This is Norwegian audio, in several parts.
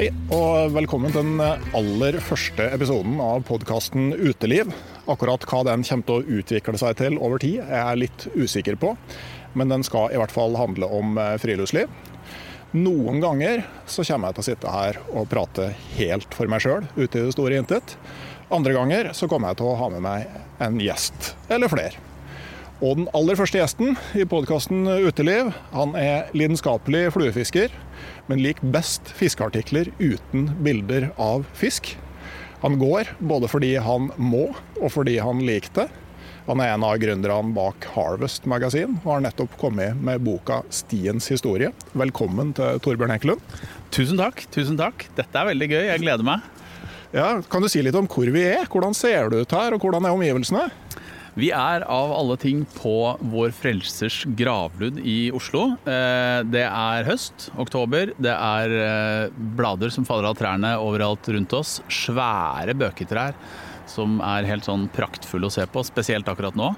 Hei, og velkommen til den aller første episoden av podkasten Uteliv. Akkurat hva den kommer til å utvikle seg til over tid, er jeg litt usikker på. Men den skal i hvert fall handle om eh, friluftsliv. Noen ganger så kommer jeg til å sitte her og prate helt for meg sjøl, ute i det store intet. Andre ganger så kommer jeg til å ha med meg en gjest, eller flere. Og den aller første gjesten i podkasten Uteliv, han er lidenskapelig fluefisker, men liker best fiskeartikler uten bilder av fisk. Han går både fordi han må, og fordi han liker det. Han er en av gründerne bak Harvest Magasin, og har nettopp kommet med boka 'Stiens historie'. Velkommen til Torbjørn Hekkelund. Tusen takk. tusen takk. Dette er veldig gøy. Jeg gleder meg. Ja, kan du si litt om hvor vi er? Hvordan ser det ut her, og hvordan er omgivelsene? Vi er av alle ting på Vår Frelsers gravlund i Oslo. Eh, Det er høst, oktober. Det er eh, blader som faller av trærne overalt rundt oss. Svære bøketrær som er helt sånn praktfulle å se på, spesielt akkurat nå.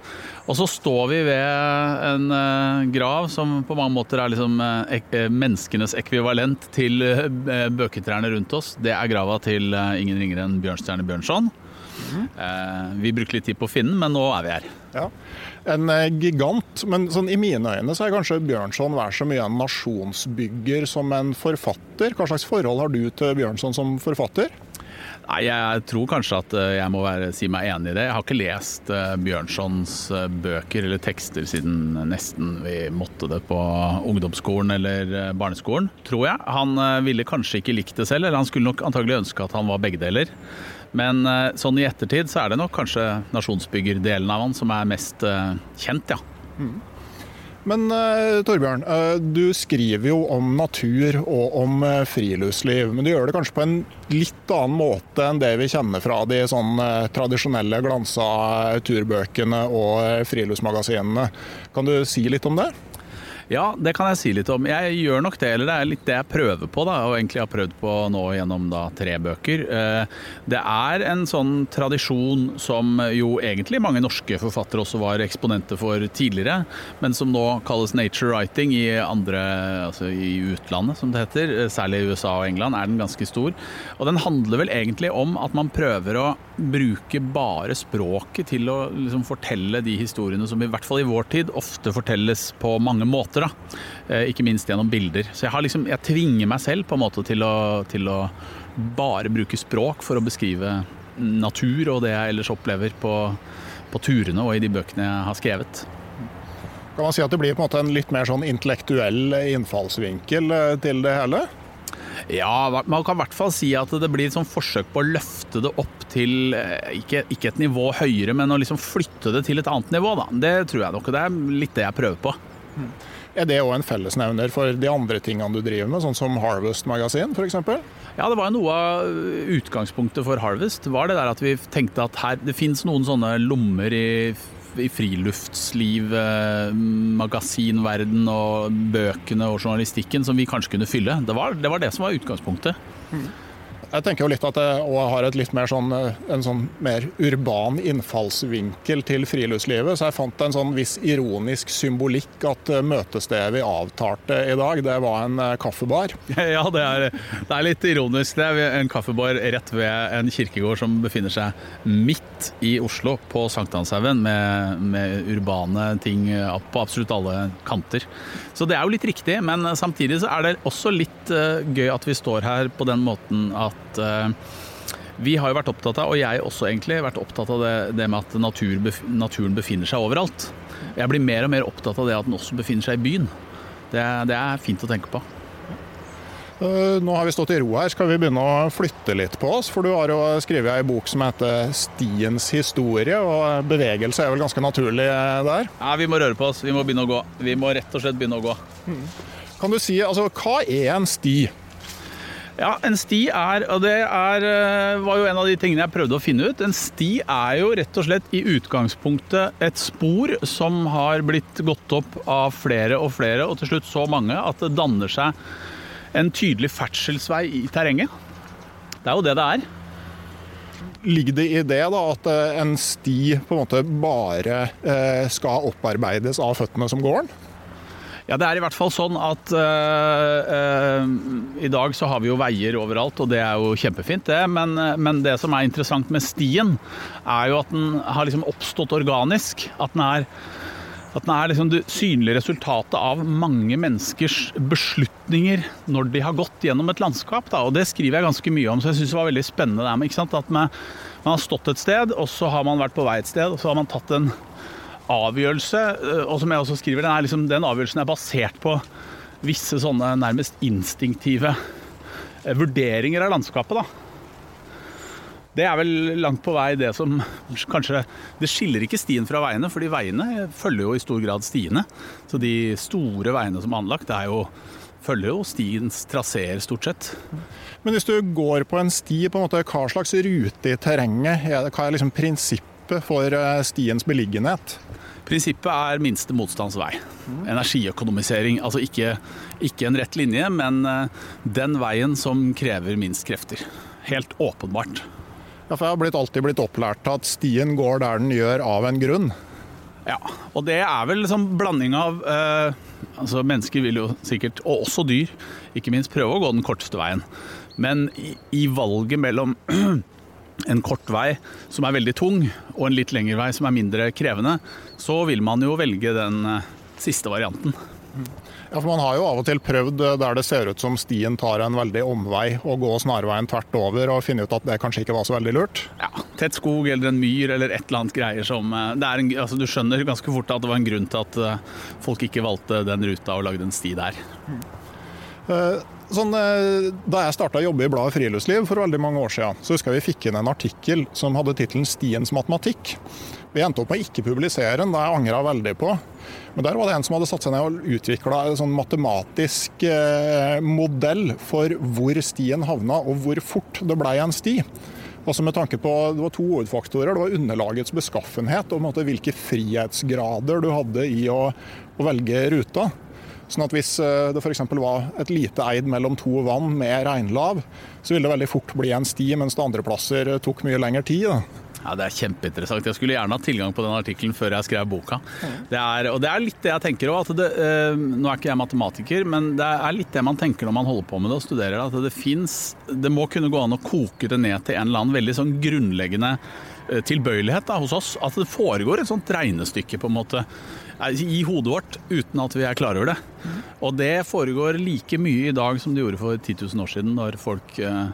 Og så står vi ved en eh, grav som på mange måter er liksom menneskenes ekvivalent til bøketrærne rundt oss. Det er grava til ingen ringere enn Bjørnstjerne Bjørnson. Eh, Vi brukte litt tid på å finne men nå er vi her. Ja. En eh, gigant, men sånn i mine øyne så er kanskje Bjørnson vær så mye en nasjonsbygger som en forfatter. Hva slags forhold har du til Bjørnson som forfatter? Nei, Jeg tror kanskje at eh, jeg må være, si meg enig i det. Jeg har ikke lest Bjørnsons bøker eller tekster siden nesten vi måtte det på ungdomsskolen eller barneskolen, tror jeg. Han ville kanskje ikke likt det selv, eller han skulle nok antagelig ønske at han var begge deler. Men eh, sånn i ettertid så er det nok kanskje nasjonsbyggerdelen av han som er mest eh, kjent, ja. Men eh, Torbjørn, du skriver jo om natur og om friluftsliv, men du gjør det kanskje på en litt annen måte enn det vi kjenner fra de sånn tradisjonelle glansa turbøkene og friluftsmagasinene. Kan du si litt om det? Ja, det kan jeg si litt om. Jeg gjør nok det, eller det er litt det jeg prøver på, da, og egentlig har prøvd på nå gjennom da tre bøker. Eh, Det er en sånn tradisjon som jo egentlig mange norske forfattere også var eksponenter for tidligere, men som nå kalles nature writing i andre, altså i utlandet, som det heter. Eh, Særlig i USA og England er den ganske stor. Og den handler vel egentlig om at man prøver å bruke bare språket til å liksom fortelle de historiene som i hvert fall i vår tid ofte fortelles på mange måter. Da. Eh, Ikke minst gjennom bilder. Så jeg, har liksom, jeg tvinger meg selv på en måte til å, til å bare bruke språk for å beskrive natur og det jeg ellers opplever på, på turene og i de bøkene jeg har skrevet. Kan man si at det blir på en måte en litt mer sånn intellektuell innfallsvinkel eh, til det hele? Ja, man kan i hvert fall si at det blir et sånn forsøk på å løfte det opp til eh, ikke, ikke et nivå høyere, men å liksom flytte det til et annet nivå. Da. Det tror jeg nok. Det er litt det jeg prøver på. Er det òg en fellesnevner for de andre tingene du driver med, sånn som Harvest Magasin f.eks.? Ja, det var noe av utgangspunktet for Harvest. var det der at Vi tenkte at her, det fins noen sånne lommer i, i friluftsliv, eh, magasinverden og bøkene og journalistikken som vi kanskje kunne fylle. Det var det, var det som var utgangspunktet. Jeg tenker jo litt at det òg har et litt mer sånn, en sånn mer urban innfallsvinkel til friluftslivet. Så jeg fant en sånn viss ironisk symbolikk at eh, møtestedet vi avtalte i dag, det var en eh, kaffebar. Ja, det er, det er litt ironisk. Det er en kaffebar rett ved en kirkegård som befinner seg midt i Oslo, på Sankthanshaugen, med, med urbane ting på absolutt alle kanter. Så det er jo litt riktig, men samtidig så er det også litt gøy at vi står her på den måten at uh, vi har jo vært opptatt av, og jeg også egentlig, vært opptatt av det, det med at natur, naturen befinner seg overalt. Jeg blir mer og mer opptatt av det at den også befinner seg i byen. Det, det er fint å tenke på. Eh, nå har vi stått i ro her, skal vi begynne å flytte litt på oss? For du har jo skrevet ei bok som heter 'Stiens historie', og bevegelse er vel ganske naturlig eh, der? Ja, Vi må røre på oss, vi må begynne å gå. Vi må rett og slett begynne å gå. Kan du si, altså, hva er en sti? Ja, en sti er, og det er, eh, var jo en av de tingene jeg prøvde å finne ut. En sti er jo rett og slett i utgangspunktet et spor som har blitt gått opp av flere og flere, og til slutt så mange at det danner seg en tydelig ferdselsvei i terrenget. Det er jo det det er. Ligger det i det da at eh, en sti på en måte bare eh, skal opparbeides av føttene som går den? Ja, det er i hvert fall sånn at uh, uh, i dag så har vi jo veier overalt, og det er jo kjempefint, det. Men, men, det som er interessant med stien, er jo at den har liksom oppstått organisk. At den er, at den er liksom det synlige resultatet av mange menneskers beslutninger når de har gått gjennom et landskap. Da. Og det skriver jeg ganske mye om, så jeg syns det var veldig spennende. Der, at man, man har stått et sted, og så har man vært på vei et sted, og så har man tatt en avgjørelse, eh, og som jeg også skriver, den, liksom, den avgjørelsen er basert på visse sånne nærmest instinktive eh, vurderinger av landskapet. da. Det er vel langt på vei det som kanskje Det skiller ikke stien fra veiene, fordi veiene følger jo i stor grad stiene. Så de store veiene som er anlagt, er jo, følger jo stiens traseer, stort sett. Men hvis du går på en sti, på en måte, hva slags rute i terrenget? Hva er liksom prinsippet for eh, stiens beliggenhet? Prinsippet er minste motstands vei. Energiøkonomisering. Altså ikke, ikke, en rett linje, men eh, den veien som krever minst krefter. Helt åpenbart. Ja, for Jeg har blitt, alltid blitt opplært til at stien går der den gjør av en grunn. Ja, og det er vel liksom blanding av eh, altså Mennesker vil jo sikkert, og også dyr, ikke minst prøve å gå den korteste veien. Men i, i valget mellom en kort vei som er veldig tung, og en litt lengre vei som er mindre krevende, så vil man jo velge den eh, siste varianten. Ja, for Man har jo av og til prøvd eh, der det ser ut som stien tar en veldig omvei, og gå snarveien tvert over og finne ut at det kanskje ikke var så veldig lurt. Ja, Tett skog eller en myr eller et eller annet greier som eh, en, altså Du skjønner ganske fort at det var en grunn til at folk ikke valgte den ruta og lagde en sti der. Sånn, da jeg starta å jobbe i bladet Friluftsliv for veldig mange år siden, så husker jeg vi fikk inn en artikkel som hadde tittelen 'Stiens matematikk'. Vi endte opp med å ikke publisere den, det jeg angra veldig på. Men der var det en som hadde satt seg ned og utvikla en sånn matematisk eh, modell for hvor stien havna, og hvor fort det blei en sti. Også med tanke på, Det var to hovedfaktorer. Det var underlagets beskaffenhet og hvilke frihetsgrader du hadde i å, å velge ruta. Sånn at Hvis eh, det f.eks. var et lite eid mellom to vann med regnlav, så ville det veldig fort bli en sti, mens det andre plasser tok mye lengre tid. Da. Ja, Det er kjempeinteressant. Jeg skulle gjerne hatt tilgang på den artikkelen før jeg skrev boka. Det er, og det er litt det jeg tenker òg. Eh, nå er ikke jeg matematiker, men det er litt det man tenker når man holder på med det og studerer det. At det fins Det må kunne gå an å koke det ned til en eller annen veldig sånn grunnleggende eh, tilbøyelighet da, hos oss. At det foregår et sånt regnestykke på en måte i hodet vårt uten at vi er klar over det. Og det foregår like mye i dag som det gjorde for 10 000 år siden, når folk eh,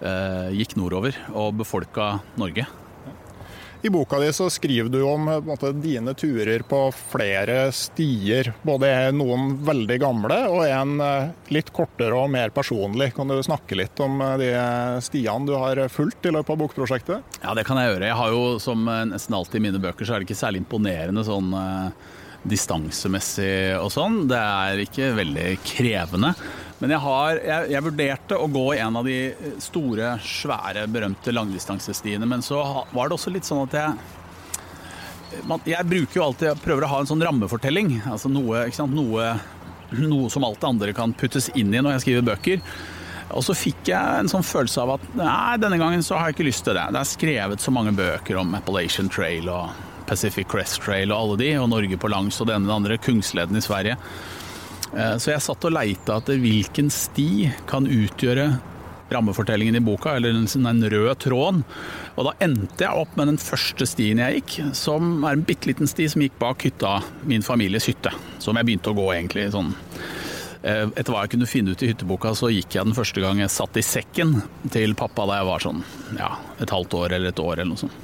eh, gikk nordover og befolka Norge. I boka di så skriver du om måte, dine turer på flere stier. Både noen veldig gamle og en eh, litt kortere og mer personlig. Kan du snakke litt om eh, de stiene du har fulgt i løpet av bokprosjektet? Ja, det kan jeg gjøre. Jeg har jo som eh, nesten alltid i mine bøker, så er det ikke særlig imponerende sånn distansemessig og sånn. Det er ikke veldig krevende. Men jeg, har, jeg, jeg, vurderte å gå en av de store, svære, berømte langdistansestiene. Men så var det også litt sånn at jeg Jeg bruker jo alltid, jeg prøver å ha en sånn rammefortelling. Altså noe, noe, noe som alt det andre kan puttes inn i når jeg skriver bøker. Og så fikk jeg en sånn følelse av at nei, denne gangen så har jeg ikke lyst til det. Det er skrevet så mange bøker om Appalachian Trail og Pacific Crest Trail og alle de, og Norge på langs og det ene og det andre, Kungsleden i Sverige. Eh, så jeg satt og leita etter hvilken sti kan utgjøre rammefortellingen i boka, eller den røde tråden. Og da endte jeg opp med den første stien jeg gikk, som er en bitte liten sti som gikk bak hytta, min families hytte. Som jeg begynte å gå egentlig sånn eh, etter hva jeg kunne finne ut i hytteboka, så gikk jeg den første gang jeg satt i sekken til pappa da jeg var sånn ja, et halvt år eller et år eller noe sånt.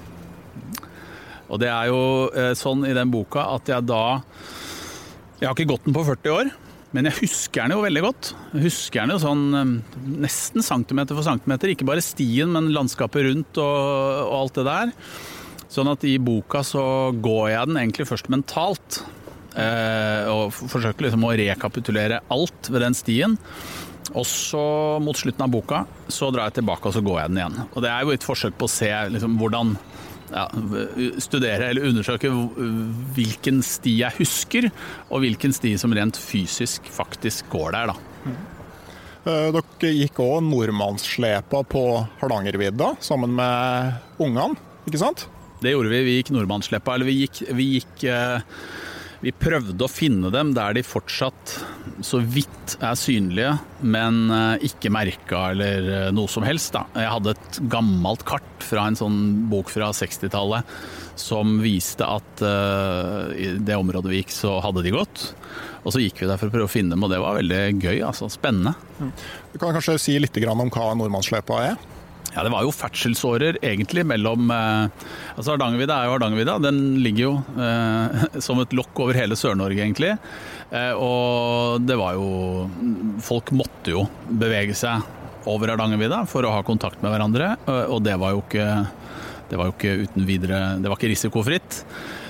Og det er jo eh, sånn i den boka at jeg da Jeg har ikke gått den på 40 år. Men jeg husker den jo veldig godt. Jeg husker den jo sånn um, nesten centimeter for centimeter. Ikke bare stien, men landskapet rundt og, og, alt det der. Sånn at i boka så går jeg den egentlig først mentalt. Eh, og forsøker liksom å rekapitulere alt ved den stien. Og så mot slutten av boka så drar jeg tilbake og så går jeg den igjen. Og det er jo et forsøk på å se liksom, hvordan ja, studere eller undersøke hvilken sti jeg husker, og hvilken sti som rent fysisk faktisk går der. da. Eh, dere gikk òg nordmannsslepa på Hardangervidda sammen med ungene, ikke sant? Det gjorde vi. Vi gikk nordmannsslepa. Eller vi gikk, vi gikk eh, vi prøvde å finne dem der de fortsatt så vidt er synlige, men eh, ikke merka eller eh, noe som helst. Da. Jeg hadde et gammelt kart fra en sånn bok fra 60-tallet som viste at uh, i det området vi gikk, så hadde de gått. Og så gikk vi der for å prøve å finne dem, og det var veldig gøy. altså Spennende. Du kan kanskje si litt om hva Nordmannsløpa er? Ja, Det var jo ferdselsårer egentlig mellom eh, altså Hardangervidda er jo Hardangervidda. Den ligger jo eh, som et lokk over hele Sør-Norge, egentlig. Eh, og det var jo Folk måtte jo bevege seg over Hardangervidda for å ha kontakt med hverandre, eh, og det var jo ikke det var jo ikke uten videre Det var ikke risikofritt.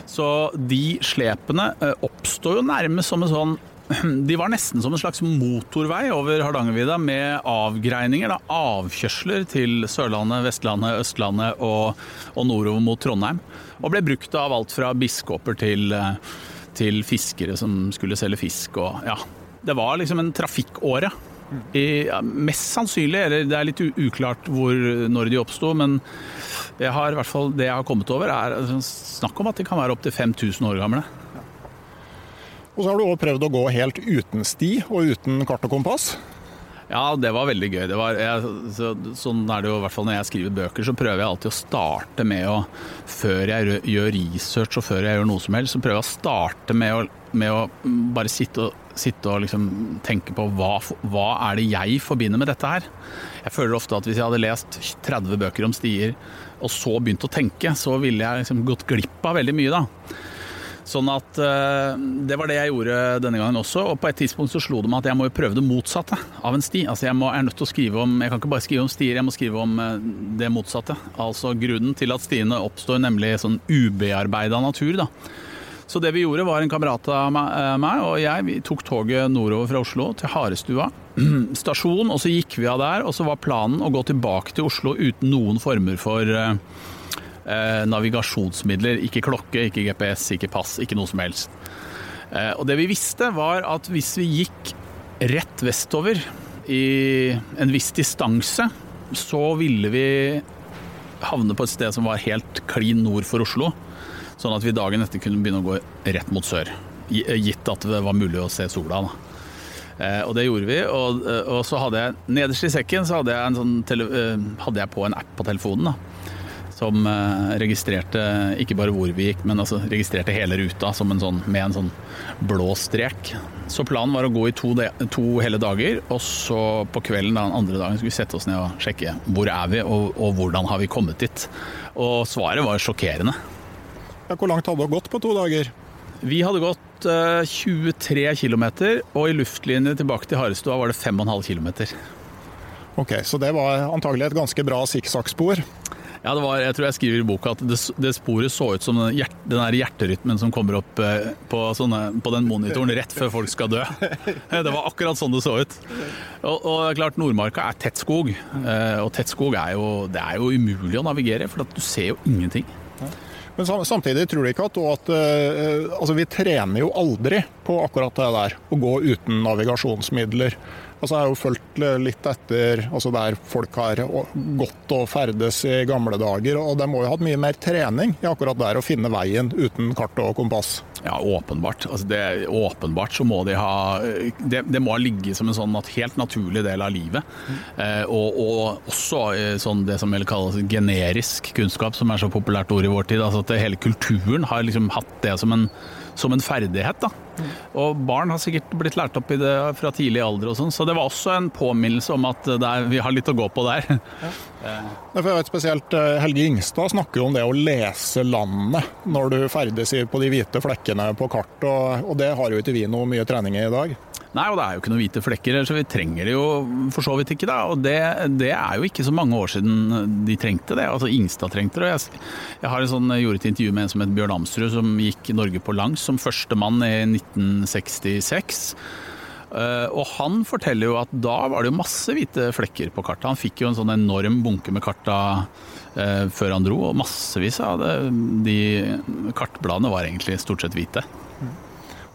Så de slepene eh, oppstår jo nærmest som en sånn de var nesten som en slags motorvei over Hardangervidda med avgreininger, da, avkjørsler til Sørlandet, Vestlandet, Østlandet og, og, nordover mot Trondheim. Og ble brukt av alt fra biskoper til, til fiskere som skulle selge fisk og ja. Det var liksom en trafikkåre. I, ja, mest sannsynlig, eller det er litt uklart hvor, når de oppsto, men det, har, hvert fall, det jeg har kommet over, er altså, snakk om at de kan være opptil 5000 år gamle. Og så har du òg prøvd å gå helt uten sti og uten kart og kompass. Ja, det var veldig gøy. Var, jeg, så, sånn er det jo i hvert fall når jeg skriver bøker, så prøver jeg alltid å starte med å Før jeg gjør research og før jeg gjør noe som helst, så prøver jeg å starte med å, med å bare sitte og, sitte og liksom tenke på hva, hva er det jeg forbinder med dette her. Jeg føler ofte at hvis jeg hadde lest 30 bøker om stier, og så begynt å tenke, så ville jeg liksom gått glipp av veldig mye, da. Sånn at uh, Det var det jeg gjorde denne gangen også. Og på et tidspunkt så slo det meg at jeg må jo prøve det motsatte av en sti. Altså jeg, må, jeg er nødt til å skrive om Jeg kan ikke bare skrive om stier, jeg må skrive om uh, det motsatte. Altså grunnen til at stiene oppstår, nemlig sånn ubearbeida natur, da. Så det vi gjorde, var en kamerat av eh, meg og jeg vi tok toget nordover fra Oslo til Harestua stasjon, og så gikk vi av der. Og så var planen å gå tilbake til Oslo uten noen former for Eh, navigasjonsmidler. Ikke klokke, ikke GPS, ikke pass, ikke noe som helst. Eh, og det vi visste, var at hvis vi gikk rett vestover i en viss distanse, så ville vi havne på et sted som var helt klin nord for Oslo. Sånn at vi dagen etter kunne begynne å gå rett mot sør. Gitt at det var mulig å se sola. da. Eh, og det gjorde vi. Og, og, så hadde jeg nederst i sekken så hadde jeg, sånn hadde jeg på en app på telefonen. da som eh, registrerte ikke bare hvor vi gikk, men altså registrerte hele ruta en sånn, med en sånn blå strek. Så planen var å gå i to, to, hele dager, og så på kvelden den andre dagen skulle vi sette oss ned og sjekke hvor er vi og, og hvordan har vi kommet dit. Og svaret var sjokkerende. Ja, hvor langt hadde dere gått på to dager? Vi hadde gått uh, 23 km, og i luftlinje tilbake til Harestua var det 5,5 km. Ok, Så det var antagelig et ganske bra sikksakkspor? Ja, det var, jeg tror jeg skriver i boka at det, det sporet så ut som den, hjert, den der hjerterytmen som kommer opp eh, på, sånne, på, den monitoren rett før folk skal dø. Det var akkurat sånn det så ut. Og, og klart, Nordmarka er tett skog, eh, og tett skog er jo, det er jo umulig å navigere, for du ser jo ingenting. Men samtidig tror du ikke at, at uh, altså vi trener jo aldri på akkurat det der, å gå uten navigasjonsmidler. Altså så har jo fulgt litt etter altså der folk har gått og ferdes i gamle dager. Og de må jo ha hatt mye mer trening i akkurat der å finne veien uten kart og kompass. Ja, åpenbart. Altså det, åpenbart så må de ha det, det, må ligge som en sånn helt naturlig del av livet. Mm. Eh, og, og, også sånn det som vil kalles generisk kunnskap, som er så populært ord i vår tid. Altså at hele kulturen har liksom hatt det som en som en ferdighet. da. Og barn har sikkert blitt lært opp i det fra tidlig alder og sånn, så det var også en påminnelse om at er, vi har litt å gå på der. Ja. Jeg vet spesielt eh, Helge Ingstad snakker jo om det å lese landet når du ferdes på de hvite flekkene på kart, og, og det har jo ikke vi noe mye trening i i dag. Nei, og det er jo ikke noen hvite flekker, så vi trenger det jo for så vidt ikke. da, og det, det, er jo ikke så mange år siden de trengte det. altså Ingstad trengte det. Jeg, jeg har en sånn, jeg gjorde et intervju med en som het Bjørn Amsrud, som gikk Norge på langs som førstemann i 1966. Uh, og han forteller jo at da var det jo masse hvite flekker på kartet. Han fikk jo en sånn enorm bunke med karta uh, før han dro, og massevis av det, de kartbladene var egentlig stort sett hvite.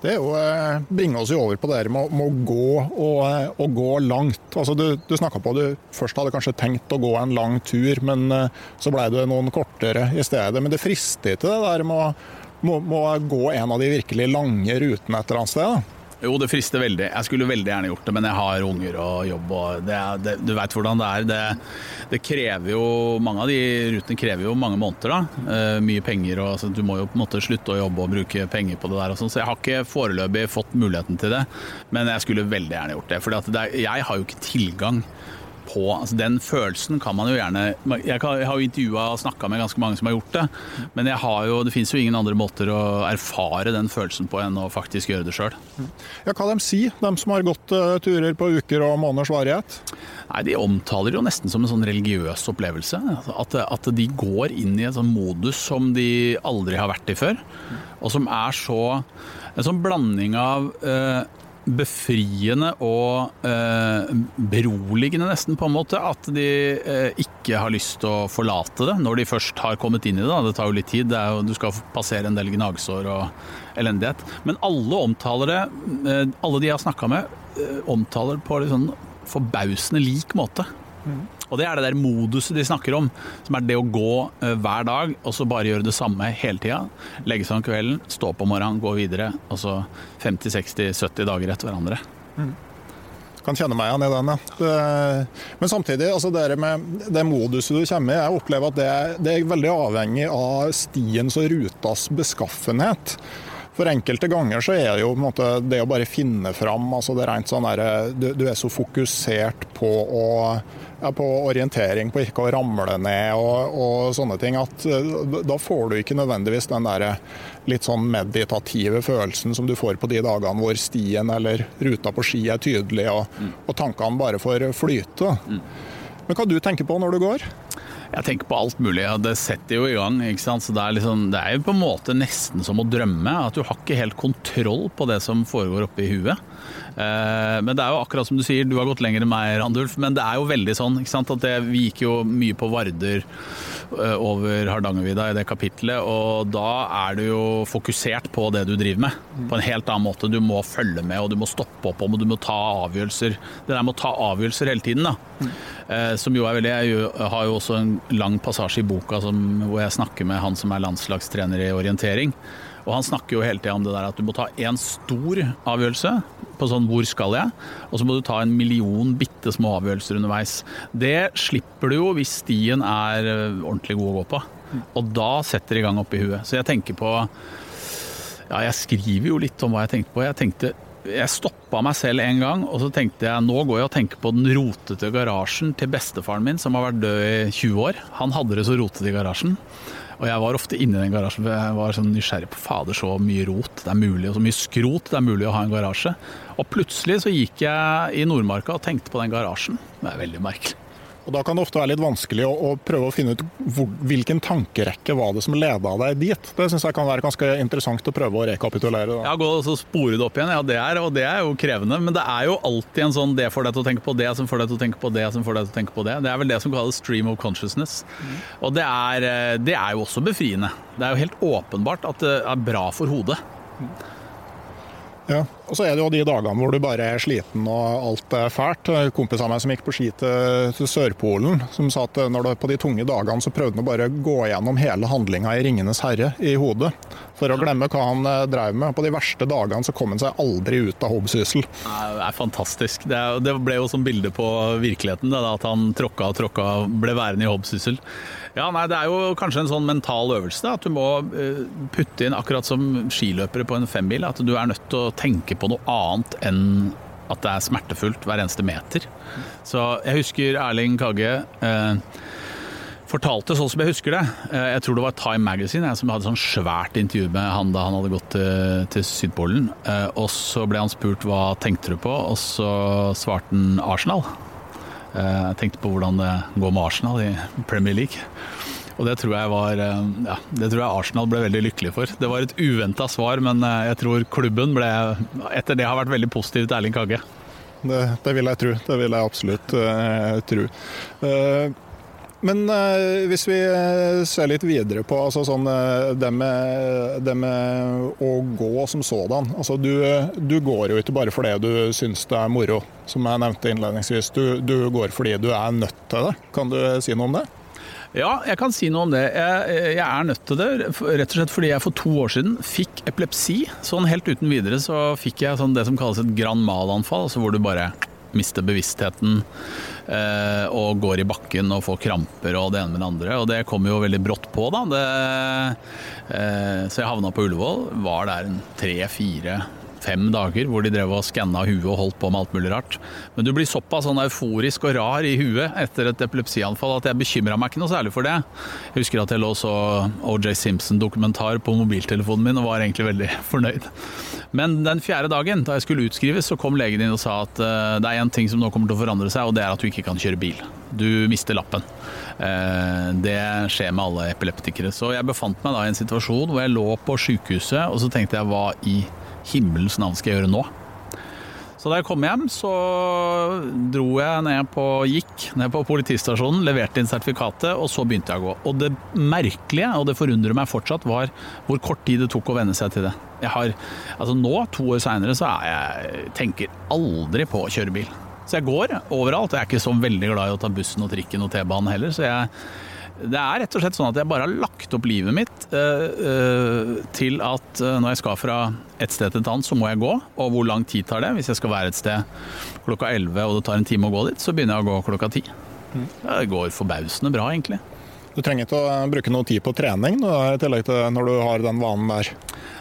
Det er jo, eh, bringer oss jo over på det med, med å gå og, eh, og, gå langt. Altså du du snakka på at du først hadde kanskje tenkt å gå en lang tur, men eh, så ble det noen kortere i stedet. Men det frister ikke det der med å, må, må gå en av de virkelig lange rutene et eller annet sted? da? Jo, det frister veldig. Jeg skulle veldig gjerne gjort det, men jeg har unger og jobb. og det, det, Du veit hvordan det er. Det, det, krever jo, Mange av de rutene krever jo mange måneder. da. Uh, mye penger. og altså, Du må jo på en måte slutte å jobbe og bruke penger på det der. og sånn, Så jeg har ikke foreløpig fått muligheten til det. Men jeg skulle veldig gjerne gjort det. For jeg har jo ikke tilgang på altså Den følelsen kan man jo gjerne Jeg, kan, jeg har jo intervjua og snakka med ganske mange som har gjort det, men jo, det fins jo ingen andre måter å erfare den følelsen på enn å faktisk gjøre det sjøl. Ja, hva de sier, de som har gått uh, turer på uker og måneders varighet? Nei, De omtaler jo nesten som en sånn religiøs opplevelse. At, at de går inn i en sånn modus som de aldri har vært i før. Og som er så En sånn blanding av uh, befriende og eh, beroligende, nesten, på en måte. At de eh, ikke har lyst til å forlate det når de først har kommet inn i det. Da. Det tar jo litt tid. Jo, du skal passere en del gnagsår og elendighet. Men alle omtaler det, eh, alle de jeg har snakka med, eh, omtaler det på en sånn forbausende lik måte. Mm. Og det er det der moduset de snakker om, som er det å gå uh, hver dag og så bare gjøre det samme hele tida. Legge seg om kvelden, stå opp om morgenen, gå videre. Og så 50-60-70 dager etter hverandre. Mm. Kan kjenne meg igjen i den, ja. Men samtidig, altså det med det moduset du kommer i, jeg opplever at det, det er veldig avhengig av stiens og rutas beskaffenhet. For enkelte ganger så er det jo måte, det å bare finne fram altså det er rent sånn der, du, du, er så fokusert på, å, på orientering, på ikke å ramle ned og, og, sånne ting, at eh, da får du ikke nødvendigvis den der litt sånn meditative følelsen som du får på de dagene hvor stien eller ruta på ski er tydelig og, mm. og tankene bare får flyte. Mm. Men hva du tenker på når du går? Jeg tenker på alt mulig. og Det setter jo i gang. ikke sant? Så det er, liksom, det er jo på en måte nesten som å drømme. At du har ikke helt kontroll på det som foregår oppi huet. Eh, men det er jo akkurat som du sier, du har gått lenger enn meg, Randulf. Men det er jo veldig sånn. At det, Vi gikk jo mye på Varder eh, over Hardangervidda i det kapitlet, og da er du jo fokusert på det du driver med. På en helt annen måte. Du må følge med, og du må stoppe opp om, og du må ta avgjørelser. Det der med å ta avgjørelser hele tiden, da. Eh, som jo er veldig Jeg har jo også en lang passasje i boka som, hvor jeg snakker med han som er landslagstrener i orientering. Og han snakker jo hele tida om det der at du må ta én stor avgjørelse på sånn hvor skal jeg, og så må du ta en million bitte små avgjørelser underveis. Det slipper du jo hvis stien er eh, ordentlig god å gå på. Og da setter det i gang oppi huet. Så jeg tenker på Ja, jeg skriver jo litt om hva jeg tenkte på. Jeg tenkte jeg stoppa meg selv en gang, og så tenkte jeg nå går jeg og tenker på den rotete garasjen til bestefaren min, som har vært død i 20 år. Han hadde det så rotete i garasjen. Og jeg var ofte inne i den garasjen, for jeg var sånn nysgjerrig på fader, så mye rot det er mulig, og så mye skrot det er mulig å ha en garasje. Og plutselig så gikk jeg i Nordmarka og tenkte på den garasjen. Det er veldig merkelig. Og Da kan det ofte være litt vanskelig å, å prøve å finne ut hvor, hvilken tankerekke var det som leda deg dit. Det syns jeg kan være ganske interessant å prøve å rekapitulere. Da. Ja, Gå og spore det opp igjen, ja det er, og det er jo krevende. Men det er jo alltid en sånn det får deg til å tenke på det, som får deg til å tenke på det, som får deg til å tenke på det. Det er vel det som kalles stream of consciousness. Mm. Og det er, eh, det er jo også befriende. Det er jo helt åpenbart at det er bra for hodet. Mm. Ja, og så er det jo de dagene hvor du bare er sliten og alt er fælt. Kompis av meg som gikk på ski til Sørpolen, som sa at når det, på de tunge dagene så prøvde han å bare gå gjennom hele handlinga i 'Ringenes herre' i hodet. For å glemme hva han eh, drev med. På de verste dagene så kom han seg aldri ut av hobbsyssel. Det er fantastisk. Det, er, det ble jo som bilde på virkeligheten, det, at han tråkka og tråkka og ble værende i hobbsyssel. Ja, nei, Det er jo kanskje en sånn mental øvelse. At du må eh, putte inn, akkurat som skiløpere på en femmil, at du er nødt til å tenke på noe annet enn at det er smertefullt hver eneste meter. Så jeg husker Erling Kagge eh, fortalte sånn som jeg husker det. Eh, jeg tror det var Time Magazine jeg, som hadde sånn svært intervju med han da han hadde gått til, til Sydpolen. Eh, og så ble han spurt hva tenkte du på, og så svarte han Arsenal. Eh, jeg tenkte på hvordan det går med Arsenal i Premier League. Og det tror jeg var eh, ja, det tror jeg Arsenal ble veldig lykkelig for. Det var et uventa svar, men eh, jeg tror klubben ble etter det har vært veldig positiv til Erling Kagge. Det, det vil jeg tro. Det vil jeg absolutt uh, tro. Uh, men uh, hvis vi eh, ser litt videre på altså sånn, eh, det, med, det, med, å gå som sådan. Altså, du, du, går jo ikke bare fordi du syns det er moro, som jeg nevnte innledningsvis. Du, du, går fordi du er nødt til det. Kan du si noe om det? Ja, jeg kan si noe om det. Jeg, jeg, er nødt til det rett og slett fordi jeg for to år siden fikk epilepsi. Sånn helt uten videre så fikk jeg sånn det som kalles et grand mal-anfall, altså hvor du bare mister bevisstheten og går i bakken og får kramper og det ene med det andre. Og det kom jo veldig brått på, da. Det, eh, så jeg havna på Ullevål. Var der en tre-fire fem dager hvor de drev og skanna huet og holdt på med alt mulig rart. Men du blir såpass sånn euforisk og rar i huet etter et epilepsianfall at jeg bekymra meg ikke noe særlig for det. Jeg husker at jeg lå så OJ Simpson-dokumentar på mobiltelefonen min og var egentlig veldig fornøyd. Men den fjerde dagen, da jeg skulle utskrives, så kom legen inn og sa at uh, det er én ting som nå kommer til å forandre seg, og det er at du ikke kan kjøre bil. Du mister lappen. Uh, det skjer med alle epileptikere. Så jeg befant meg da i en situasjon hvor jeg lå på sykehuset, og så tenkte jeg hva i himmelens navn skal jeg gjøre nå? Så da jeg kom hjem, så dro jeg ned på gikk ned på politistasjonen, leverte inn sertifikatet, og så begynte jeg å gå. Og det merkelige, og det forundrer meg fortsatt, var hvor kort tid det tok å venne seg til det. Jeg har, altså nå, to år seinere, så jeg tenker aldri på å kjøre bil. Så jeg går overalt. Jeg er ikke så veldig glad i å ta bussen og trikken og T-banen heller, så jeg det er rett og slett sånn at jeg bare har lagt opp livet mitt uh, uh, til at uh, når jeg skal fra et sted til et annet, så må jeg gå. Og hvor lang tid tar det? Hvis jeg skal være et sted klokka 11 og det tar en time å gå dit, så begynner jeg å gå klokka 10. Mm. Det går forbausende bra, egentlig. Du trenger ikke å bruke noe tid på trening i tillegg til når du har den vanen der?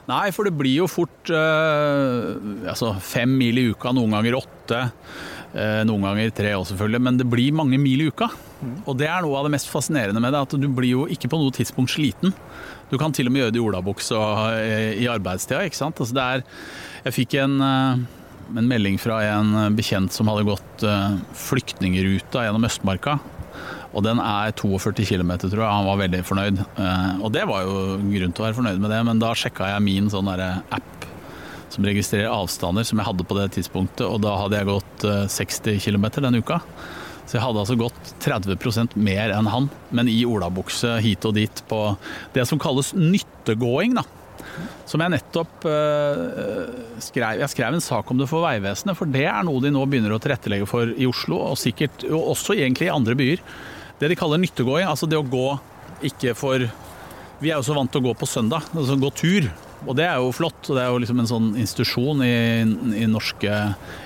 Nei, for det blir jo fort altså fem mil i uka, noen ganger åtte. Noen ganger tre òg, selvfølgelig, men det blir mange mil i uka. Og det er noe av det mest fascinerende med det, at du blir jo ikke på noe tidspunkt sliten. Du kan til og med gjøre det i olabukse eh, i arbeidstida, ikke sant. Altså det er Jeg fikk en, eh, en, melding fra en bekjent som hadde gått eh, flyktningruta gjennom Østmarka. Og den er 42 km, tror jeg. Han var veldig fornøyd. Og det var jo grunn til å være fornøyd med det, men da sjekka jeg min sånn app som registrerer avstander som jeg hadde på det tidspunktet, og da hadde jeg gått 60 km den uka. Så jeg hadde altså gått 30% mer enn han, men i olabukse hit og dit på det som kalles nyttegåing. da. Som jeg nettopp uh, skrev Jeg skrev en sak om det for Vegvesenet, for det er noe de nå begynner å tilrettelegge for i Oslo, og sikkert og også egentlig i andre byer. Det de kaller nyttegåing, altså det å gå ikke for Vi er jo så vant til å gå på søndag, altså gå tur. Og det er jo flott, og det er jo liksom en sånn institusjon i, i, norske,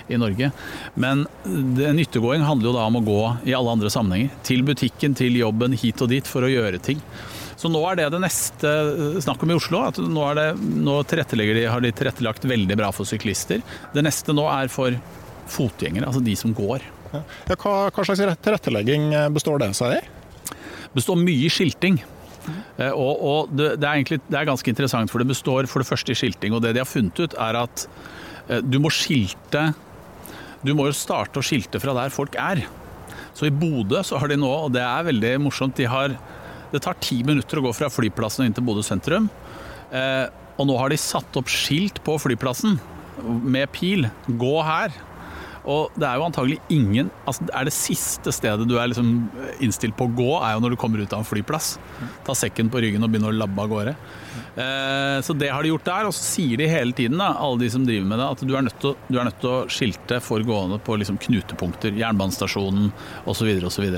i Norge. Men det, nyttegåing handler jo da om å gå i alle andre sammenhenger. Til butikken, til jobben, hit og dit for å gjøre ting. Så nå er det det neste snakk om i Oslo. at Nå, er det, nå de, har de tilrettelagt veldig bra for syklister. Det neste nå er for fotgjengere, altså de som går. Ja, hva, hva slags tilrettelegging består det seg i? Det består mye skilting. Eh, og, og det, det, er egentlig, det, er ganske interessant, for det består for det første i skilting. Og det de har funnet ut, er at eh, du må skilte Du må jo starte å skilte fra der folk er. Så i Bodø så har de nå, og det er veldig morsomt, de har Det tar ti minutter å gå fra flyplassen og inn til Bodø sentrum. Eh, og nå har de satt opp skilt på flyplassen med pil. Gå her. Og det er jo antagelig ingen altså Er det siste stedet du er liksom innstilt på å gå, er jo når du kommer ut av en flyplass. Ta sekken på ryggen og begynne å labbe av gårde. Eh, så det har de gjort der. Og så sier de hele tiden, da, alle de som driver med det, at du er nødt til, du er nødt til å skilte for gående på liksom knutepunkter. Jernbanestasjonen osv. osv.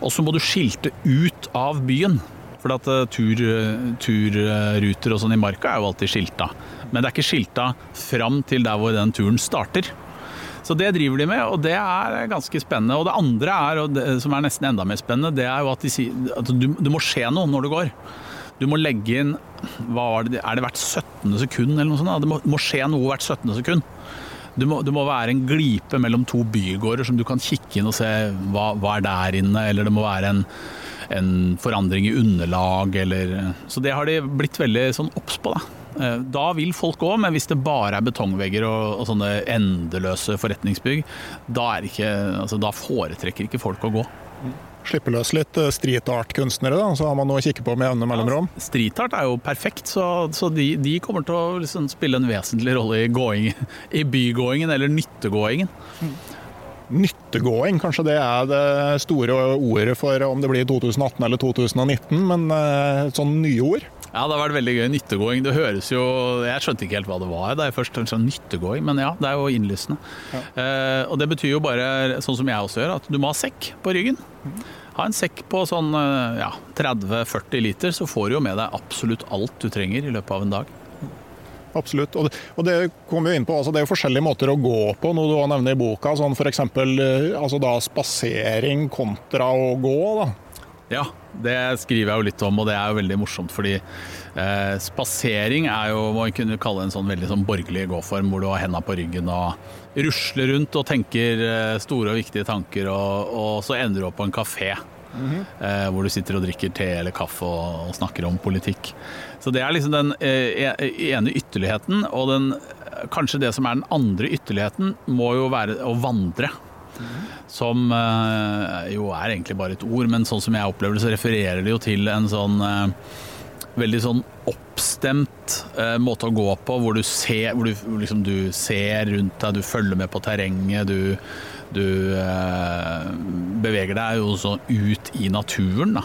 Og så må du skilte ut av byen. For at tur, turruter og sånn i marka er jo alltid skilta. Men det er ikke skilta fram til der hvor den turen starter. Så det driver de med, og det er ganske spennende. Og det andre er, og det, som er nesten enda mer spennende, det er jo at, de sier, at du, du, må skje noe når du går. Du må legge inn det, Er det hvert 17. sekund eller noe sånt? Det må, må skje noe hvert 17. sekund. Du må, det må være en glipe mellom to bygårder som du kan kikke inn og se hva, hva er der inne, eller det må være en, en forandring i underlag, eller Så det har de blitt veldig sånn obs på, da. Eh, da vil folk gå, men hvis det bare er betongvegger og, og sånne endeløse forretningsbygg, da, ikke, altså, da, foretrekker ikke folk å gå. Slippe løs litt eh, street art-kunstnere, da, så har man noe å kikke på med jevne mellomrom? Ja, street art er jo perfekt, så, så de, de, kommer til å liksom spille en vesentlig rolle i, gåing, i bygåingen, eller nyttegåingen. Nyttegåing, kanskje det er det store ordet for om det blir 2018 eller 2019, men eh, sånn nye ord? Ja, det har vært veldig gøy. Nyttegåing. Det høres jo Jeg skjønte ikke helt hva det var da jeg først en sånn nyttegåing, men ja, det er jo innlysende. Ja. Eh, og det betyr jo bare, sånn som jeg også gjør, at du må ha sekk på ryggen. Ha en sekk på sånn eh, ja, 30-40 liter, så får du jo med deg absolutt alt du trenger i løpet av en dag. Absolutt. Og det, og det kommer jo inn på, altså det er jo forskjellige måter å gå på, noe du har nevner i boka. sånn F.eks. Eh, altså da spasering kontra å gå. da. Ja, det skriver jeg jo litt om, og det er jo veldig morsomt. Fordi eh, spasering er jo hva man kunne kalle en sånn veldig sånn borgerlig gåform, hvor du har henda på ryggen og rusler rundt og tenker eh, store og viktige tanker, og, og, så ender du opp på en kafé. Mm -hmm. eh, hvor du sitter og drikker te eller kaffe og, og, snakker om politikk. Så det er liksom den eh, e-, ene ytterligheten. Og den, kanskje det som er den andre ytterligheten, må jo være å vandre. Som eh, jo er egentlig bare et ord, men sånn som jeg opplever det, så refererer det jo til en sånn eh, veldig sånn oppstemt eh, måte å gå på, hvor du ser, hvor du, liksom, du ser rundt deg, du følger med på terrenget, du du eh, beveger deg jo også ut i naturen. Da.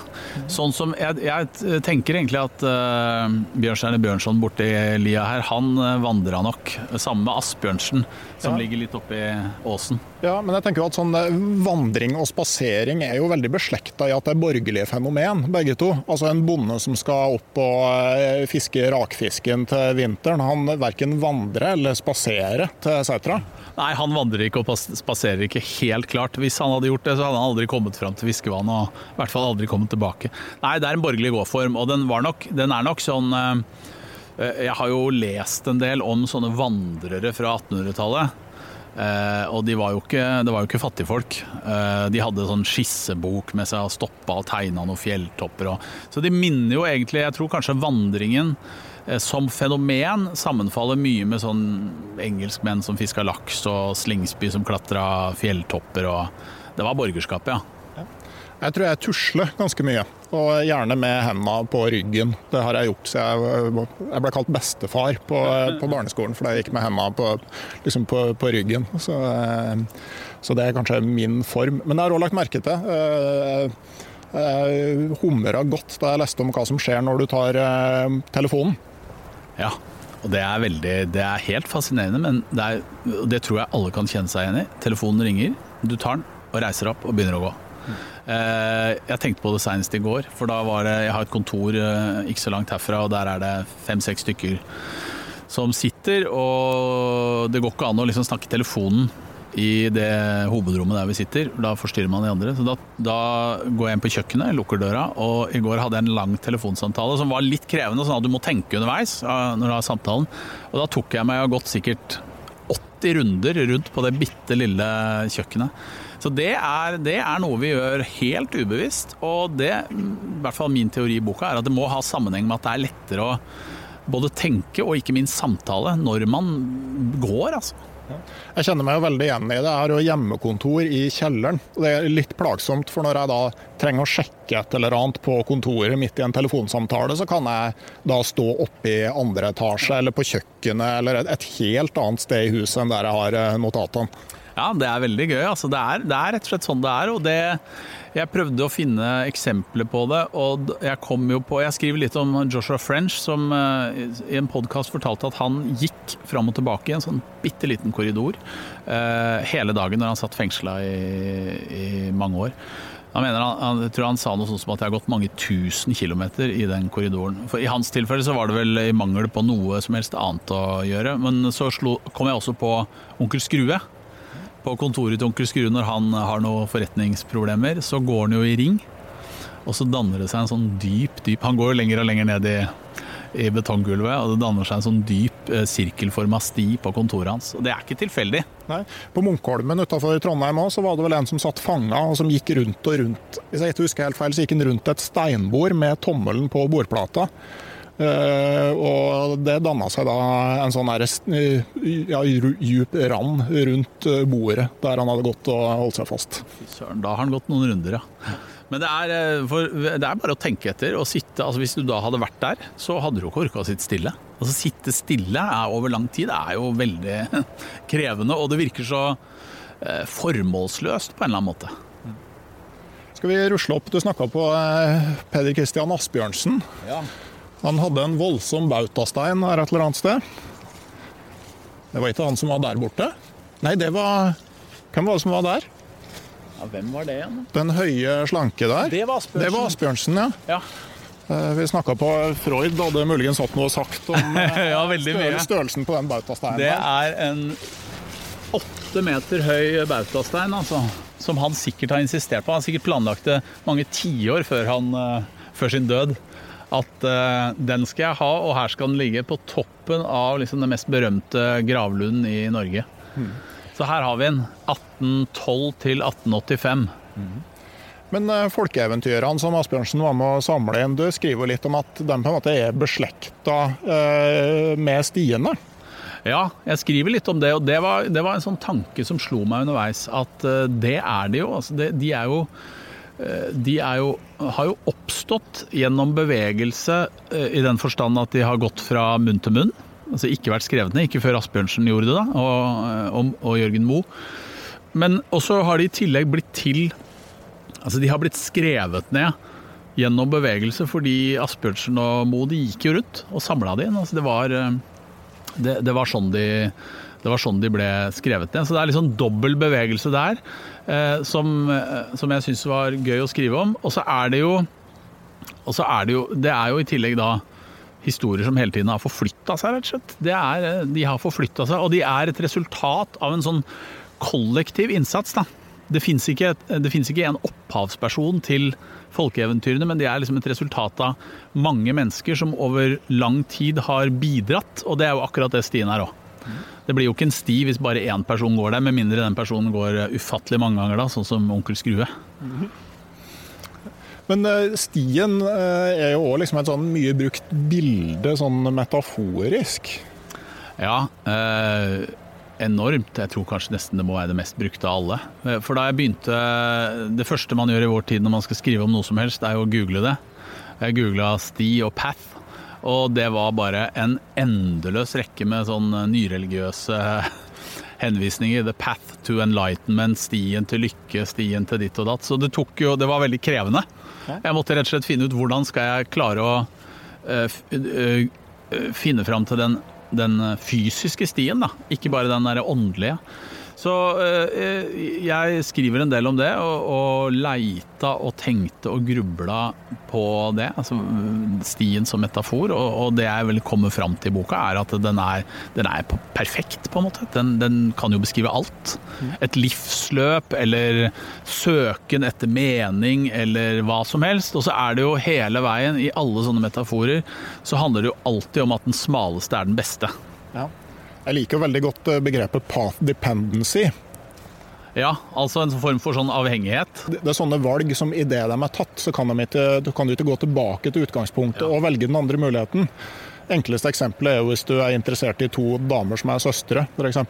Sånn som jeg, jeg tenker egentlig at eh, Bjørnstjerne Bjørnson borti lia her, han eh, vandra nok. Sammen med Asbjørnsen, som ja. ligger litt oppi åsen. Ja, men jeg tenker jo at sånn eh, Vandring og spasering er jo veldig beslekta i at det er borgerlige fenomen, begge to. Altså En bonde som skal opp og eh, fiske rakfisken til vinteren, han verken vandrer eller spaserer til setra. Nei, han vandrer ikke og spaserer ikke, helt klart. Hvis han hadde gjort det, så hadde han aldri kommet fram til fiskevannet, og i hvert fall aldri kommet tilbake. Nei, det er en borgerlig gåform, og den, nok, den er nok sånn eh, eh, Jeg har jo lest en del om sånne vandrere fra 1800-tallet. Eh, og de var ikke, det var jo ikke fattigfolk. De hadde sånn skissebok med seg og stoppa og tegna noen fjelltopper. Og, så de minner jo egentlig Jeg tror kanskje vandringen som fenomen sammenfaller mye med sånn engelskmenn som fiska laks, og Slingsby som klatra fjelltopper og Det var borgerskapet, ja. Jeg tror jeg tusler ganske mye, og gjerne med hendene på ryggen. Det har jeg gjort siden jeg, jeg ble kalt bestefar på, på barneskolen fordi jeg gikk med hendene på, liksom på, på ryggen. Så, eh, så, det er kanskje min form. Men jeg har òg lagt merke til jeg eh, humra godt da jeg leste om hva som skjer når du tar telefonen. Ja, og det er, veldig, det er helt fascinerende, men det, er, det, tror jeg alle kan kjenne seg igjen i. Telefonen ringer, du tar den og reiser opp og begynner å gå. Eh, jeg tenkte på det senest i går, for da var det Jeg har et kontor eh, ikke så langt herfra, og der er det fem-seks stykker som sitter, og det går ikke an å liksom snakke telefonen i det hovedrommet der vi sitter. Da forstyrrer man de andre. Så da, da går jeg inn på kjøkkenet, lukker døra, og i går hadde jeg en lang telefonsamtale som var litt krevende, sånn at du må tenke underveis når du har samtalen. Og da tok jeg meg og gått sikkert 80 runder rundt på det bitte lille kjøkkenet. Så det er, det er, noe vi gjør helt ubevisst, og det, i hvert fall min teori i boka, er at det må ha sammenheng med at det er lettere å både tenke og ikke minst samtale når man går, altså. Jeg kjenner meg jo veldig igjen i det. Jeg har jo hjemmekontor i kjelleren. Det er litt plagsomt, for når jeg da trenger å sjekke et eller annet på kontoret midt i en telefonsamtale, så kan jeg da stå oppe i andre etasje eller på kjøkkenet eller et helt annet sted i huset enn der jeg har eh, notatene. Ja, det er veldig gøy. Altså, det, er, det, er, rett og slett sånn det er. og det, Jeg prøvde å finne eksempler på det, og jeg kom jo på Jeg skriver litt om Joshua French, som uh, i en podkast fortalte at han gikk fram og tilbake i en sånn bitte liten korridor uh, hele dagen når han satt fengsla i, i, mange år. Han mener han, jeg tror han sa noe sånt som at jeg har gått mange tusen kilometer i den korridoren. For I hans tilfelle så var det vel i mangel på noe som helst annet å gjøre. Men så slo, kom jeg også på Onkel Skrue på kontoret til onkel Skrue når han har noen forretningsproblemer, så går han jo i ring. Og så danner det seg en sånn dyp, dyp Han går jo lenger og lenger ned i, i betonggulvet, og det danner seg en sånn dyp eh, sirkelforma sti på kontoret hans. Og det er ikke tilfeldig. Nei. På Munkholmen utafor Trondheim også, så var det vel en som satt fanga, og som gikk rundt og rundt. Hvis jeg ikke husker helt feil, så gikk han rundt et steinbord med tommelen på bordplata. Uh, og det danna seg da en sånn ja, djup rand rundt uh, bordet der han hadde gått og holdt seg fast. Søren, da har han gått noen runder, ja. Men det er, for, det er, bare å tenke etter og sitte. altså Hvis du da hadde vært der, så hadde du ikke orka å sitte stille. Altså Sitte stille er over lang tid er jo veldig krevende, og det virker så formålsløst på en eller annen måte. Skal vi rusle opp? Du snakka på Peder Kristian Asbjørnsen. Ja. Han hadde en voldsom bautastein her et eller annet sted. Det var ikke han som var der borte. Nei, det var Hvem var det som var der? Ja, Hvem var det igjen? Den høye, slanke der. Det var Asbjørnsen. Det var Asbjørnsen, ja. ja. Eh, vi snakka på Freud, hadde muligens hatt noe sagt om ja, størrelsen på den bautasteinen. Det er en åtte meter høy bautastein, altså. Som han sikkert har insistert på. Han har sikkert planlagt det mange tiår før, uh, før sin død at uh, den skal jeg ha, og her skal den ligge på toppen av liksom, den mest berømte gravlunden i Norge. Mm. Så her har vi den. 1812 til 1885. Mm. Men uh, folkeeventyrene som Asbjørnsen var med å samle inn, du skriver litt om at de på en måte er beslekta uh, med stiene? Ja, jeg skriver litt om det, og det var, det var en sånn tanke som slo meg underveis. At det er det jo. Altså, det, de er jo Eh, de jo, har jo oppstått gjennom bevegelse eh, i den forstand at de har gått fra munn til munn. Altså ikke vært skrevet ned, ikke før Asbjørnsen gjorde det, da, og, eh, og, og Jørgen Moe. Men også har de i tillegg blitt til Altså de har blitt skrevet ned gjennom bevegelse fordi Asbjørnsen og Moe de gikk jo rundt og samla det inn. Altså det, var, det, det var sånn de det var sånn de ble skrevet ned. Så det er litt sånn dobbel bevegelse der eh, som, eh, som, jeg syns var gøy å skrive om. Og så er det jo og så er det jo Det er jo i tillegg da historier som hele tiden har forflytta seg, rett og slett. Er, eh, de har forflytta seg, og de er et resultat av en sånn kollektiv innsats. da. Det fins ikke, ikke, en opphavsperson til folkeeventyrene, men de er liksom et resultat av mange mennesker som over lang tid har bidratt, og det er jo akkurat det stien er òg. Det blir jo ikke en sti hvis bare én person går der, med mindre den personen går ufattelig mange ganger, da, sånn som onkel Skrue. Men eh, stien eh, er jo òg liksom et sånn mye brukt bilde, sånn metaforisk. Ja. Eh, enormt. Jeg tror kanskje nesten det må være det mest brukte av alle. Eh, for da jeg begynte Det første man gjør i vår tid når man skal skrive om noe som helst, er jo å google det. Jeg googla sti og path. Og det var bare en endeløs rekke med sånn nyreligiøse henvisninger. The path to enlightenment, stien til lykke, stien til ditt og datt. Så det tok jo Det var veldig krevende. Jeg måtte rett og slett finne ut hvordan skal jeg klare å uh, finne fram til den, den, fysiske stien, da. Ikke bare den derre åndelige. Så eh, jeg skriver en del om det, og, og leita og tenkte og grubla på det. Altså stien som metafor. Og, og det jeg vel kommer fram til i boka, er at den er, den er perfekt, på en måte. Den, den, kan jo beskrive alt. Et livsløp eller søken etter mening eller hva som helst. Og så er det jo hele veien, i alle sånne metaforer, så handler det jo alltid om at den smaleste er den beste. Ja. Jeg liker veldig godt eh, begrepet path dependency. Ja, altså en form for sånn avhengighet. Det er sånne valg som idet de er tatt, så kan, de ikke, kan du ikke gå tilbake til utgangspunktet ja. og velge den andre muligheten. Enkleste eksempelet er jo hvis du er interessert i to damer som er søstre, f.eks. ja,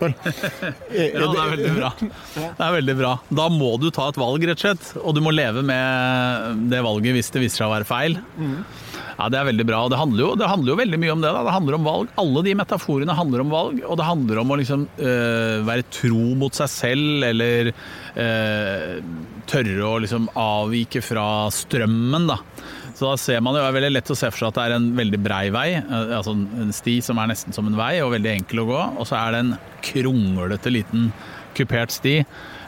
det er veldig bra. Det er veldig bra. Da må du ta et valg, rett og slett. Og du må leve med det valget hvis det viser seg å være feil. Mm. Ja, Det er veldig bra. og det handler, jo, det handler jo veldig mye om det. da. Det handler om valg. Alle de metaforene handler om valg. Og det handler om å liksom øh, være tro mot seg selv, eller øh, tørre å liksom avvike fra strømmen, da. Så da ser man det, det er veldig lett å se for seg at det er en veldig brei vei, eh, altså en sti som er nesten som en vei og veldig enkel å gå. Og så er det en kronglete liten kupert sti.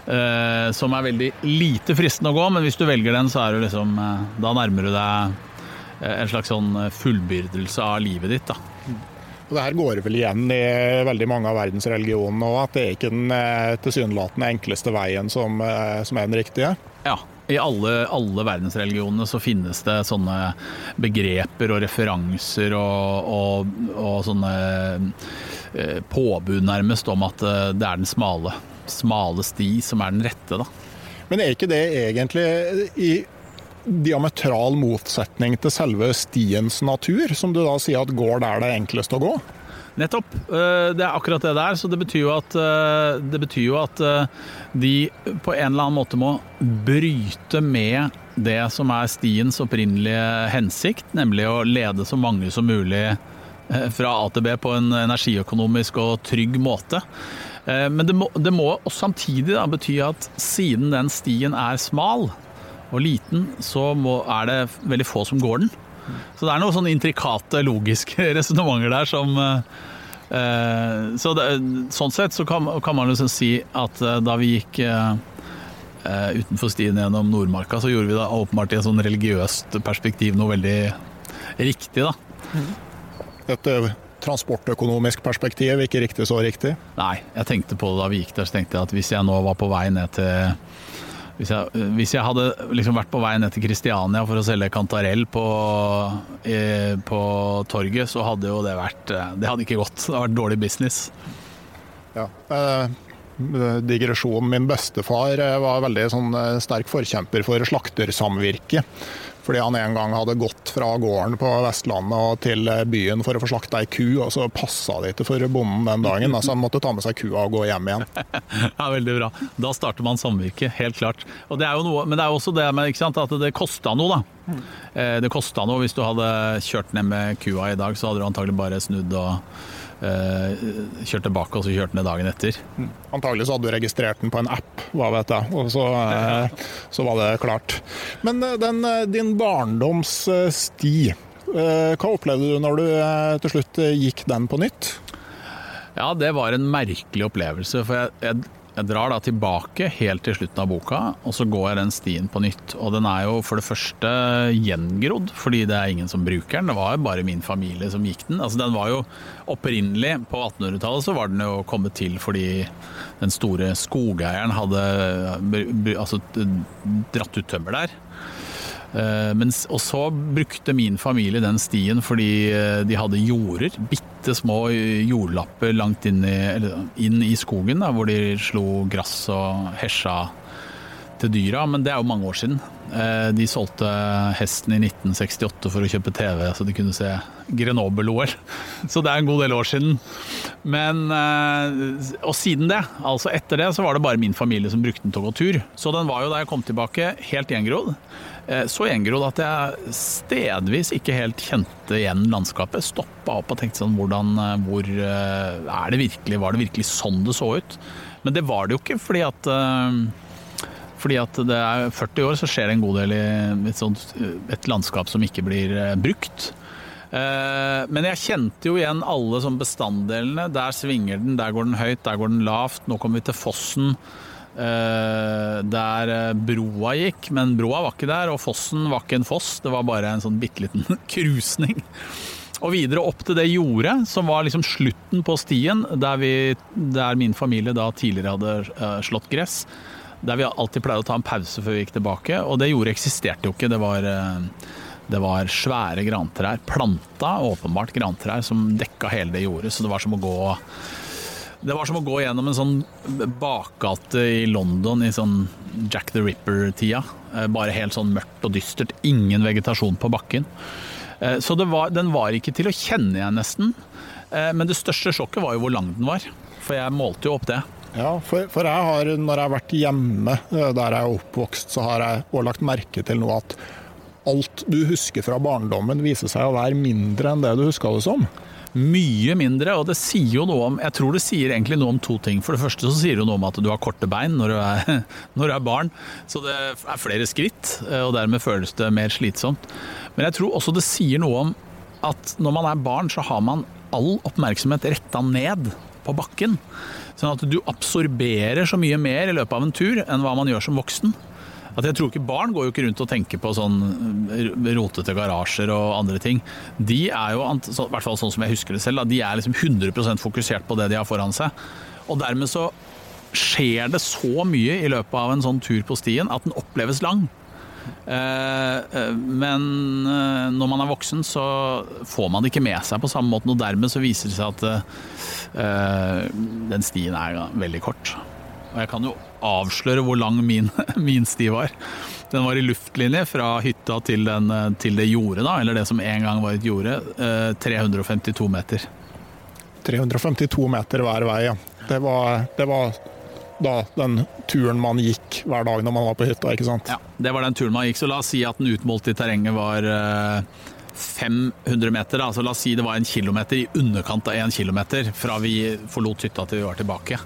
eh, som er veldig lite fristende å gå, men hvis du velger den, så er du liksom uh, Da nærmer du deg Eh, en slags sånn eh, fullbyrdelse av livet ditt. da. Og det her går vel igjen i veldig mange av verdensreligionene òg, at det er ikke den eh, tilsynelatende enkleste veien som, som, er den riktige? Ja, i alle, alle, verdensreligionene så finnes det sånne begreper og referanser og, og, og sånne påbud nærmest om at det er den smale, smale sti som er den rette, da. Men er ikke det egentlig i diametral motsetning til selve stiens natur, som du da sier at går der det er enklest å gå? Nettopp. Eh, det er akkurat det der. Så det betyr at, det betyr jo at eh, de på en eller annen måte må bryte med det som er stiens opprinnelige hensikt, nemlig å lede så mange som mulig fra A til B på en energiøkonomisk og trygg måte. Men det må, det må samtidig bety at siden den stien er smal, og liten, så må, er det veldig få som går den. Så det er noen sånne intrikate, logiske resonnementer der som eh, så det, Sånn sett så kan, kan man liksom si at eh, da vi gikk eh, utenfor stien gjennom Nordmarka, så gjorde vi det åpenbart i et sånn religiøst perspektiv noe veldig riktig, da. Et transportøkonomisk perspektiv, ikke riktig så riktig? Nei, jeg tenkte på det da vi gikk der, så tenkte jeg at hvis jeg nå var på vei ned til hvis jeg, hvis jeg, hadde liksom vært på vei ned til Kristiania for å selge kantarell på, eh, på, torget, så hadde jo det vært eh, Det hadde ikke gått. Det hadde vært dårlig business. Ja. Eh, digresjon. Min bestefar eh, var veldig sånn, eh, sterk forkjemper for slaktersamvirke. Fordi han en gang hadde gått fra gården på Vestlandet og til byen for å få slakta ei ku, og så passa det ikke for bonden den dagen. Så han måtte ta med seg kua og gå hjem igjen. Ja, Veldig bra. Da starter man samvirke, helt klart. Det noe, men det er jo også det med sant, at det kosta noe, da. Eh, det kosta noe. Hvis du hadde kjørt ned med kua i dag, så hadde du antagelig bare snudd og Eh, kjørt tilbake og så kjørte ned dagen etter. Mm. Antagelig så hadde du registrert den på en app, hva vet jeg, og så, eh, så var det klart. Men eh, den, din barndomssti, hva opplevde du når du til slutt gikk den på nytt? Ja, det var en merkelig opplevelse. For jeg, jeg jeg drar da tilbake helt til slutten av boka, og så går jeg den stien på nytt. Og den er jo for det første gjengrodd, fordi det er ingen som bruker den. Det var jo bare min familie som gikk den. Altså den var jo opprinnelig, på 1800-tallet så var den jo kommet til fordi den store skogeieren hadde altså, dratt ut tømmer der. Eh, mens, og så brukte min familie den stien fordi eh, de hadde jorder. Bitte små jordlapper langt inn i, inn i skogen, da, hvor de slo gress og hesja til dyra. Men det er jo mange år siden. Eh, de solgte hesten i 1968 for å kjøpe TV, så de kunne se Grenoble-OL. Så det er en god del år siden. Men, og siden det, altså etter det, så var det bare min familie som brukte den til å gå tur. Så den var jo da jeg kom tilbake helt gjengrodd. Eh, så gjengrodd at jeg stedvis ikke helt kjente igjen landskapet. Stoppa opp og tenkte sånn hvordan, eh, hvor eh, det virkelig, Var det virkelig sånn det så ut? Men det var det jo ikke, fordi at fordi at det er 40 år så skjer det en god del i et, sånt, et landskap som ikke blir brukt. Men jeg kjente jo igjen alle sånn bestanddelene. Der svinger den, der går den høyt, der går den lavt. Nå kommer vi til fossen. Eh, Der eh, broa gikk, men broa var ikke der, og fossen var ikke en foss. Det var bare en sånn bitte liten krusning. Og videre opp til det jordet, som var liksom slutten på stien, der, vi, der min familie da tidligere hadde eh, slått gress. Der vi alltid pleide å ta en pause før vi gikk tilbake. Og det jordet eksisterte jo ikke. Det var, det var svære grantrær. Planta, åpenbart grantrær, som dekka hele det jordet. Så det var som å gå det var som å gå gjennom en sånn bakgate i London i sånn Jack the Ripper-tida. Eh, Bare helt sånn mørkt og dystert. Ingen vegetasjon på bakken. Eh, Så var, den var ikke til å kjenne igjen, nesten. Eh, Men det største sjokket var jo hvor lang den var. For jeg målte jo opp det. Ja, for, for jeg har, når jeg har vært hjemme der jeg er oppvokst, så har jeg òg lagt merke til noe at alt du husker fra barndommen viser seg å være mindre enn det du huska det som. Mye mindre, og det sier jo noe om Jeg tror det sier egentlig noe om to ting. For det første så sier det noe om at du har korte bein når du er, når du er barn. Så det er flere skritt, og dermed føles det mer slitsomt. Men jeg tror også det sier noe om at når man er barn, så har man all oppmerksomhet retta ned på bakken. Sånn at du absorberer så mye mer i løpet av en tur enn hva man gjør som voksen. At jeg tror ikke Barn går jo ikke rundt og tenker på sånn rotete garasjer og andre ting. De er jo, i hvert fall sånn som jeg husker det selv, de er liksom 100% fokusert på det de har foran seg. Og dermed så skjer det så mye i løpet av en sånn tur på stien at den oppleves lang. Eh, eh, Men eh, når man er voksen, så får man det ikke med seg på samme måten, og dermed så viser det seg at eh, den stien er veldig kort. Og jeg kan jo avsløre hvor lang min, min sti var. Den var i luftlinje fra hytta til, den, eh, til det jordet, da, eller det som en gang var et jorde, eh, 352 meter. 352 meter hver vei, ja. Det var, det var da den turen man gikk hver dag når man var på hytta, ikke sant? Ja, det var den turen man gikk, så la oss si at den utmålte i terrenget var eh, 500 meter. Da. Så la oss si det var en kilometer i underkant av en kilometer fra vi forlot hytta til vi var tilbake.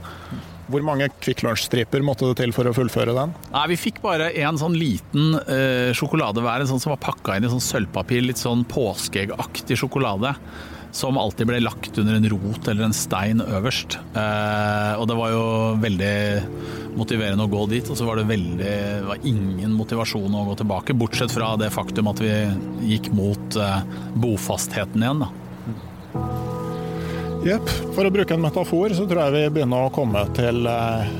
Hvor mange Kvikk Lunsj-striper måtte det til for å fullføre den? Nei, Vi fikk bare en sånn liten eh, sjokolade hver, sånn som var pakka inn i sånn sølvpapir. Litt sånn påskeeggaktig sjokolade. Som alltid ble lagt under en rot eller en stein øverst. Eh, og det var jo veldig motiverende å gå dit. Og så var det veldig det var ingen motivasjon å gå tilbake, bortsett fra det faktum at vi gikk mot eh, bofastheten igjen, da. Jepp. For å bruke en metafor, så tror jeg vi begynner å komme til eh,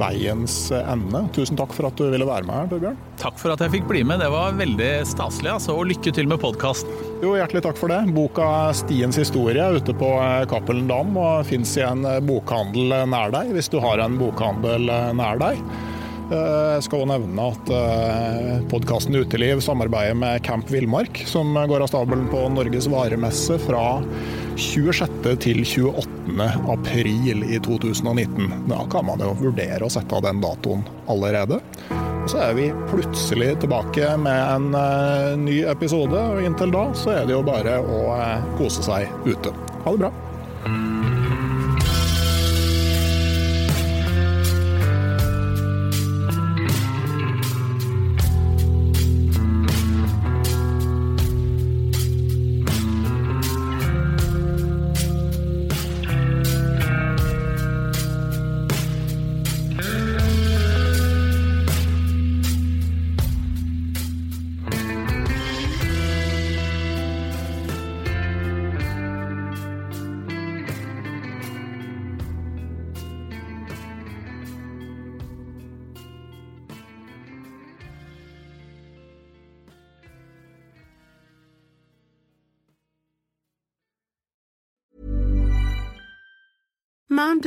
veiens ende. Tusen takk for at du ville være med her, Torbjørn. Takk for at jeg fikk bli med, det var veldig staselig. Altså, og lykke til med podkasten. Jo, hjertelig takk for det. Boka 'Stiens historie' er ute på eh, Cappelen Dam og fins i en eh, bokhandel nær deg, hvis du har en bokhandel nær deg. Eh, Jeg skal også nevne at podkasten Uteliv samarbeider med Camp Villmark, som går av stabelen på Norges varemesse fra 26. til 28. april i 2019. Da kan man jo vurdere å sette av den datoen allerede. Og så er vi plutselig tilbake med en eh, ny episode, og inntil da så er det jo bare å eh, kose seg ute. Ha det bra.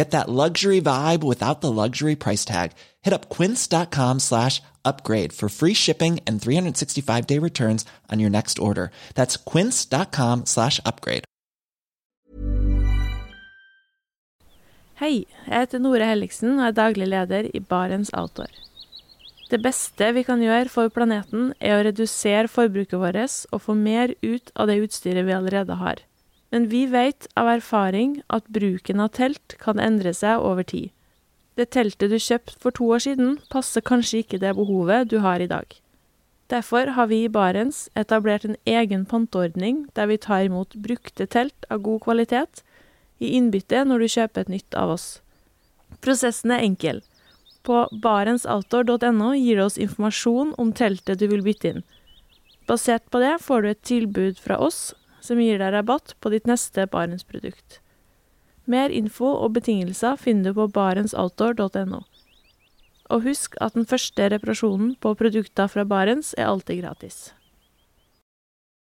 Get that luxury vibe without the luxury price tag. Hit up quince.com slash upgrade for free shipping and 365 day returns on your next order. That's quince.com slash upgrade. Hei, jeg heter Nore Helligsen og er daglig leder i Barents Outdoor. Det beste vi kan gjøre for planeten, er å redusere forbruket vårt og få mer ut av det utstyret vi allerede har. Men vi vet av erfaring at bruken av telt kan endre seg over tid. Det teltet du kjøpte for to år siden, passer kanskje ikke det behovet du har i dag. Derfor har vi i Barents etablert en egen panteordning der vi tar imot brukte telt av god kvalitet i innbytte når du kjøper et nytt av oss. Prosessen er enkel. På barentsoutdoor.no gir du oss informasjon om teltet du vil bytte inn. Basert på det får du et tilbud fra oss som gir deg rabatt på ditt neste Barentsprodukt. Mer info og betingelser finner du på barentsoutdoor.no. Og husk at den første reparasjonen på produkter fra Barents er alltid gratis.